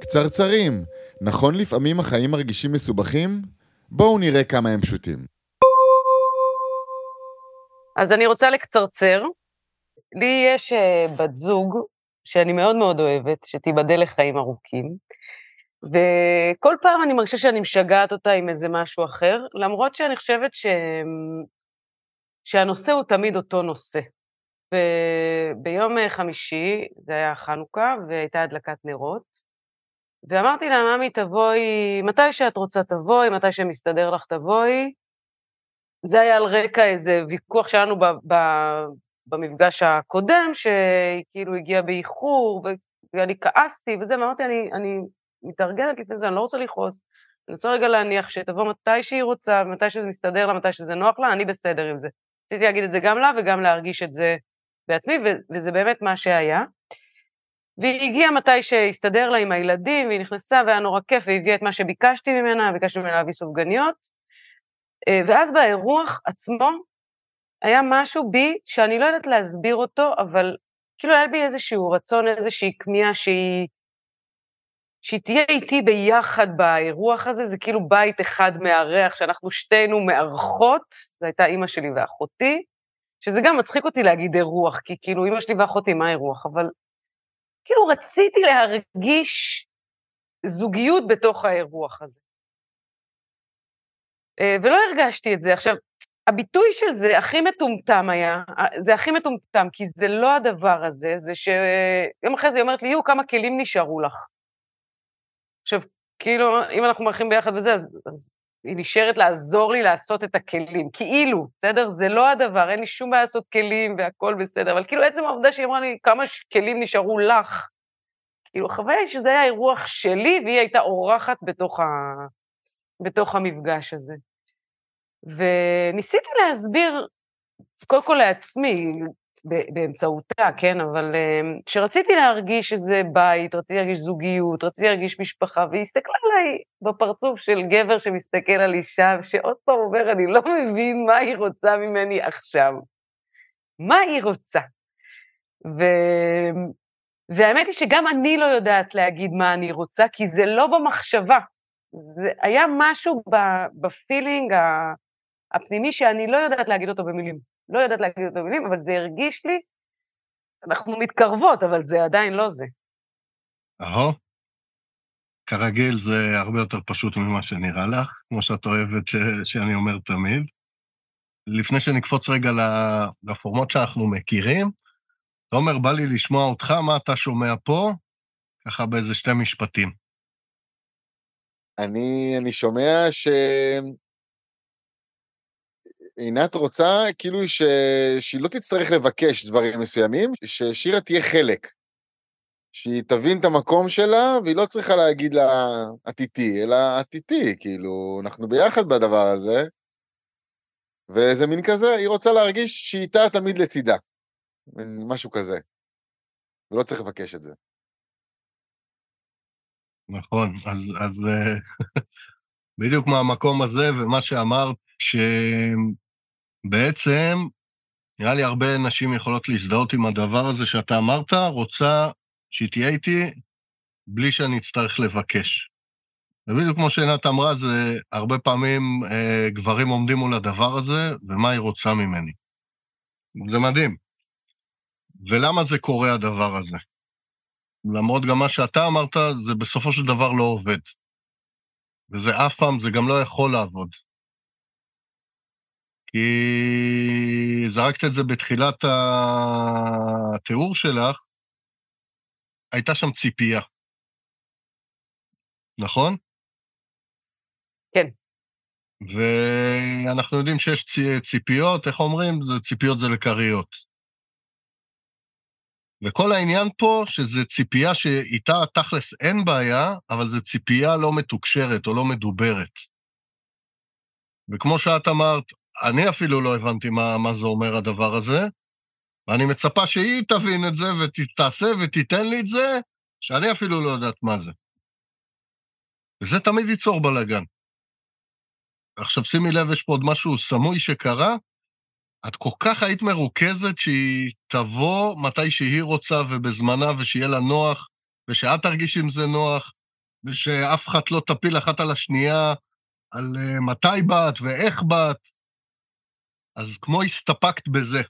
קצרצרים, נכון לפעמים החיים מרגישים מסובכים? בואו נראה כמה הם פשוטים. אז אני רוצה לקצרצר. לי יש uh, בת זוג שאני מאוד מאוד אוהבת, שתיבדל לחיים ארוכים, וכל פעם אני מרגישה שאני משגעת אותה עם איזה משהו אחר, למרות שאני חושבת ש... שהנושא הוא תמיד אותו נושא. וביום אה, חמישי, זה היה חנוכה, והייתה הדלקת נרות, ואמרתי לה, ממי, תבואי, מתי שאת רוצה תבואי, מתי שמסתדר לך תבואי. זה היה על רקע איזה ויכוח שלנו ב, ב, במפגש הקודם, שהיא כאילו הגיעה באיחור, ואני כעסתי וזה, ואמרתי, אני, אני מתארגנת לפני זה, אני לא רוצה לכעוס, אני רוצה רגע להניח שתבוא מתי שהיא רוצה, מתי שזה מסתדר לה, מתי שזה נוח לה, אני בסדר עם זה. רציתי להגיד את זה גם לה וגם להרגיש את זה בעצמי, וזה באמת מה שהיה. והיא הגיעה מתי שהסתדר לה עם הילדים, והיא נכנסה והיה נורא כיף, והיא הביאה את מה שביקשתי ממנה, ביקשתי ממנה להביא סופגניות. אה, ואז באירוח עצמו היה משהו בי שאני לא יודעת להסביר אותו, אבל כאילו היה בי איזשהו רצון, איזושהי כמיהה שהיא, שהיא תהיה איתי ביחד באירוח הזה, זה כאילו בית אחד מארח, שאנחנו שתינו מארחות, זו הייתה אימא שלי ואחותי, שזה גם מצחיק אותי להגיד אירוח, כי כאילו אימא שלי ואחותי, מה אירוח? אבל כאילו רציתי להרגיש זוגיות בתוך האירוח הזה. אה, ולא הרגשתי את זה. עכשיו, הביטוי של זה הכי מטומטם היה, אה, זה הכי מטומטם, כי זה לא הדבר הזה, זה שיום אחרי זה היא אומרת לי, יו, כמה כלים נשארו לך. עכשיו, כאילו, אם אנחנו מארחים ביחד וזה, אז, אז היא נשארת לעזור לי לעשות את הכלים, כאילו, בסדר? זה לא הדבר, אין לי שום בעיה לעשות כלים והכל בסדר, אבל כאילו עצם העובדה שהיא אמרה לי כמה כלים נשארו לך, כאילו החוויה היא שזה היה אירוח שלי והיא הייתה אורחת בתוך, ה... בתוך המפגש הזה. וניסיתי להסביר, קודם כל לעצמי, באמצעותה, כן, אבל אמ, כשרציתי להרגיש שזה בית, רציתי להרגיש זוגיות, רציתי להרגיש משפחה, והיא הסתכלה עליי בפרצוף של גבר שמסתכל על אישה, שעוד פעם אומר, אני לא מבין מה היא רוצה ממני עכשיו. מה היא רוצה? ו... והאמת היא שגם אני לא יודעת להגיד מה אני רוצה, כי זה לא במחשבה. זה היה משהו בפילינג הפנימי שאני לא יודעת להגיד אותו במילים. לא יודעת להגיד את המילים, אבל זה הרגיש לי, אנחנו מתקרבות, אבל זה עדיין לא זה. אהו. כרגיל זה הרבה יותר פשוט ממה שנראה לך, כמו שאת אוהבת ש... שאני אומר תמיד. לפני שנקפוץ רגע לפורמות שאנחנו מכירים, תומר, בא לי לשמוע אותך, מה אתה שומע פה? ככה באיזה שתי משפטים. אני, אני שומע ש... עינת רוצה כאילו ש... שהיא לא תצטרך לבקש דברים מסוימים, ששירה תהיה חלק. שהיא תבין את המקום שלה, והיא לא צריכה להגיד לה את אלא את כאילו, אנחנו ביחד בדבר הזה. וזה מין כזה, היא רוצה להרגיש שהיא איתה תמיד לצידה. משהו כזה. ולא צריך לבקש את זה. נכון, אז, אז אה, בדיוק מהמקום הזה ומה שאמרת, שבעצם, נראה לי הרבה נשים יכולות להזדהות עם הדבר הזה שאתה אמרת, רוצה שהיא תהיה איתי בלי שאני אצטרך לבקש. ובדיוק כמו שעינת אמרה, זה הרבה פעמים אה, גברים עומדים מול הדבר הזה, ומה היא רוצה ממני. זה מדהים. ולמה זה קורה, הדבר הזה? למרות גם מה שאתה אמרת, זה בסופו של דבר לא עובד. וזה אף פעם, זה גם לא יכול לעבוד. כי זרקת את זה בתחילת התיאור שלך, הייתה שם ציפייה. נכון? כן. ואנחנו יודעים שיש ציפיות, איך אומרים? זה ציפיות זה לכריות. וכל העניין פה, שזה ציפייה שאיתה תכלס אין בעיה, אבל זו ציפייה לא מתוקשרת או לא מדוברת. וכמו שאת אמרת, אני אפילו לא הבנתי מה, מה זה אומר הדבר הזה, ואני מצפה שהיא תבין את זה ותעשה ותיתן לי את זה, שאני אפילו לא יודעת מה זה. וזה תמיד ייצור בלאגן. עכשיו שימי לב, יש פה עוד משהו סמוי שקרה, את כל כך היית מרוכזת שהיא תבוא מתי שהיא רוצה ובזמנה ושיהיה לה נוח, ושאת תרגיש עם זה נוח, ושאף אחד לא תפיל אחת על השנייה על uh, מתי באת ואיך באת. אז כמו הסתפקת בזה.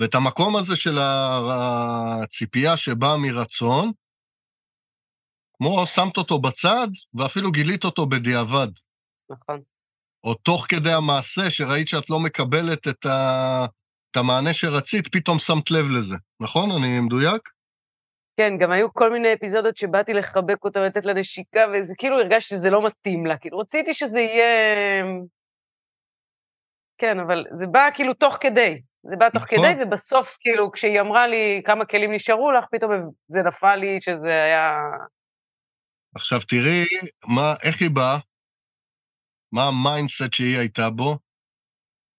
ואת המקום הזה של הציפייה שבאה מרצון, כמו שמת אותו בצד, ואפילו גילית אותו בדיעבד. נכון. או תוך כדי המעשה, שראית שאת לא מקבלת את, ה... את המענה שרצית, פתאום שמת לב לזה. נכון? אני מדויק? כן, גם היו כל מיני אפיזודות שבאתי לחבק אותה ולתת לה נשיקה, וזה כאילו הרגשתי שזה לא מתאים לה. כאילו, רציתי שזה יהיה... כן, אבל זה בא כאילו תוך כדי. זה בא תוך נכון. כדי, ובסוף, כאילו, כשהיא אמרה לי כמה כלים נשארו לך, פתאום זה נפל לי שזה היה... עכשיו תראי מה, איך היא באה, מה ה mindset שהיא הייתה בו.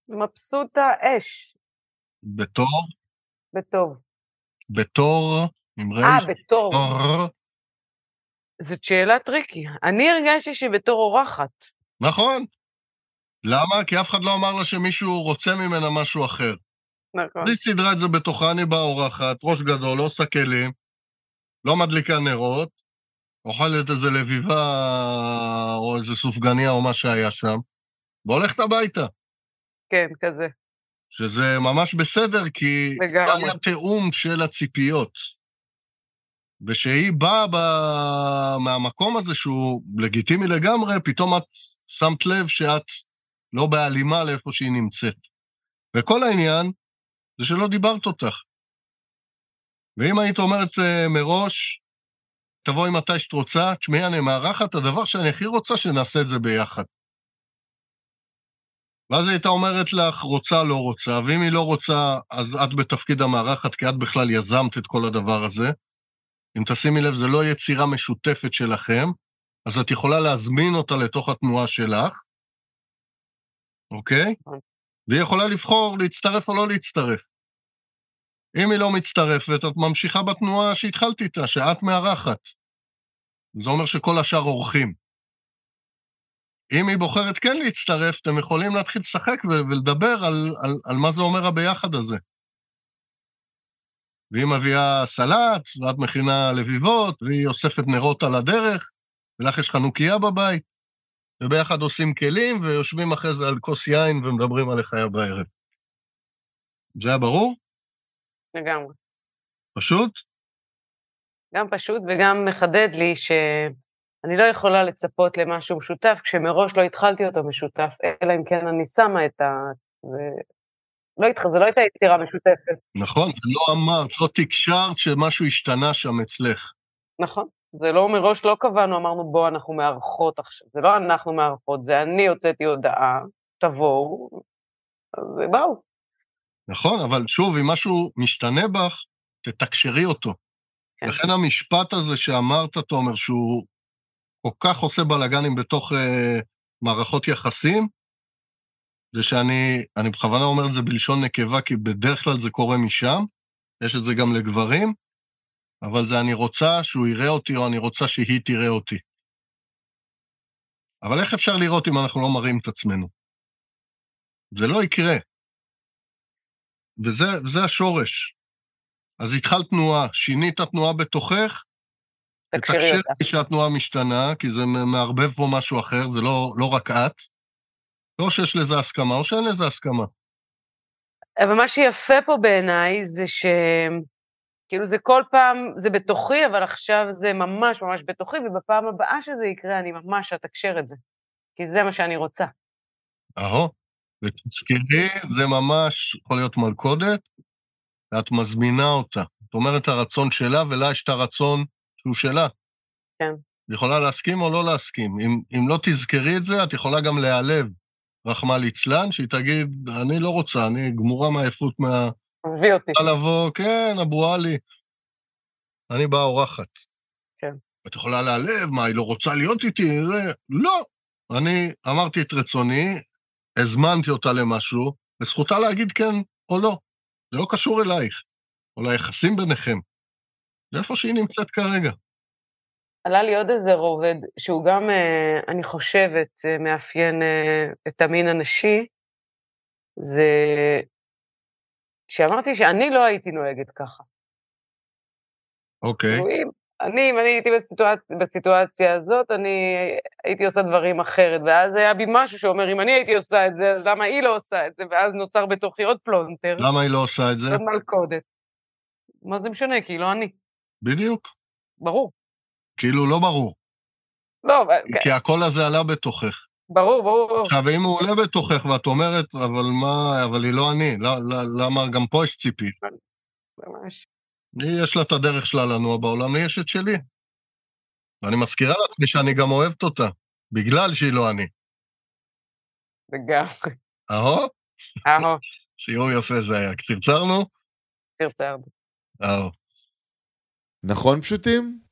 מבסוטה אש. בתור? בטוב. בתור, עם רייש? אה, בתור. זאת שאלה tricky. אני הרגשתי שהיא בתור אורחת. נכון. למה? כי אף אחד לא אמר לה שמישהו רוצה ממנה משהו אחר. נכון. היא סידרה את זה בתוכה, אני באה אורחת, ראש גדול, לא עושה כלים, לא מדליקה נרות, אוכלת איזה לביבה או איזה סופגניה או מה שהיה שם, והולכת הביתה. כן, כזה. שזה ממש בסדר, כי לגמרי. היה תיאום של הציפיות. ושהיא באה ב... מהמקום הזה שהוא לגיטימי לגמרי, פתאום את שמת לב שאת לא בהלימה לאיפה שהיא נמצאת. וכל העניין זה שלא דיברת אותך. ואם היית אומרת uh, מראש, תבואי מתי שאת רוצה, תשמעי, אני מארחת, הדבר שאני הכי רוצה, שנעשה את זה ביחד. ואז היא הייתה אומרת לך, רוצה, לא רוצה, ואם היא לא רוצה, אז את בתפקיד המארחת, כי את בכלל יזמת את כל הדבר הזה. אם תשימי לב, זה לא יצירה משותפת שלכם, אז את יכולה להזמין אותה לתוך התנועה שלך, אוקיי? Okay? והיא יכולה לבחור להצטרף או לא להצטרף. אם היא לא מצטרפת, את ממשיכה בתנועה שהתחלת איתה, שאת מארחת. זה אומר שכל השאר אורחים. אם היא בוחרת כן להצטרף, אתם יכולים להתחיל לשחק ולדבר על, על, על מה זה אומר הביחד הזה. והיא מביאה סלט, ואת מכינה לביבות, והיא אוספת נרות על הדרך, ולך יש חנוכיה בבית, וביחד עושים כלים, ויושבים אחרי זה על כוס יין ומדברים על היה בערב. זה היה ברור? לגמרי. פשוט? גם פשוט וגם מחדד לי שאני לא יכולה לצפות למשהו משותף כשמראש לא התחלתי אותו משותף, אלא אם כן אני שמה את ה... ו... לא איתך, זה לא הייתה יצירה משותפת. נכון, לא אמרת, לא תקשרת שמשהו השתנה שם אצלך. נכון, זה לא מראש לא קבענו, אמרנו בוא, אנחנו מארחות עכשיו, זה לא אנחנו מארחות, זה אני הוצאתי הודעה, תבואו, אז באו. נכון, אבל שוב, אם משהו משתנה בך, תתקשרי אותו. כן. לכן המשפט הזה שאמרת, תומר, שהוא כל כך עושה בלאגנים בתוך uh, מערכות יחסים, זה שאני, אני בכוונה אומר את זה בלשון נקבה, כי בדרך כלל זה קורה משם, יש את זה גם לגברים, אבל זה אני רוצה שהוא יראה אותי, או אני רוצה שהיא תראה אותי. אבל איך אפשר לראות אם אנחנו לא מראים את עצמנו? זה לא יקרה. וזה, וזה השורש. אז התחלת תנועה, שינית תנועה בתוכך, תקשירי אותה. תקשירי שהתנועה משתנה, כי זה מערבב פה משהו אחר, זה לא, לא רק את. לא שיש לזה הסכמה, או שאין לזה הסכמה. אבל מה שיפה פה בעיניי זה ש... כאילו זה כל פעם, זה בתוכי, אבל עכשיו זה ממש ממש בתוכי, ובפעם הבאה שזה יקרה, אני ממש אתקשר את זה. כי זה מה שאני רוצה. אהו, ותזכרי, זה ממש יכול להיות מלכודת, ואת מזמינה אותה. זאת אומרת, הרצון שלה, ולה יש את הרצון שהוא שלה. כן. יכולה להסכים או לא להסכים. אם, אם לא תזכרי את זה, את יכולה גם להיעלב, רחמא ליצלן, שהיא תגיד, אני לא רוצה, אני גמורה מעייפות מה... עזבי אותי. לבוא, כן, אבו עלי. אני באה אורחת. כן. את יכולה להיעלב, מה, היא לא רוצה להיות איתי? זה... לא. אני אמרתי את רצוני, הזמנתי אותה למשהו, וזכותה להגיד כן או לא. זה לא קשור אלייך, או ליחסים ביניכם. זה איפה שהיא נמצאת כרגע. עלה לי עוד איזה רובד, שהוא גם, אה, אני חושבת, אה, מאפיין אה, את המין הנשי, זה שאמרתי שאני לא הייתי נוהגת ככה. אוקיי. Okay. אני, אם אני הייתי בסיטואציה, בסיטואציה הזאת, אני הייתי עושה דברים אחרת, ואז היה בי משהו שאומר, אם אני הייתי עושה את זה, אז למה היא לא עושה את זה? ואז נוצר בתוכי עוד פלונטר. למה היא לא עושה את זה? עוד מלכודת. מה זה משנה? כי היא לא אני. בדיוק. ברור. כאילו לא ברור. לא, כן. כי הקול הזה עלה בתוכך. ברור, ברור. עכשיו, אם הוא עולה בתוכך ואת אומרת, אבל מה, אבל היא לא אני, למה גם פה יש ציפי? ממש. לי יש לה את הדרך שלה לנוע בעולם, לי יש את שלי. ואני מזכירה לעצמי שאני גם אוהבת אותה, בגלל שהיא לא אני. לגמרי. אהו? אהו. שיעור יפה זה היה. קצרצרנו? קצרצרנו. אהו. נכון פשוטים?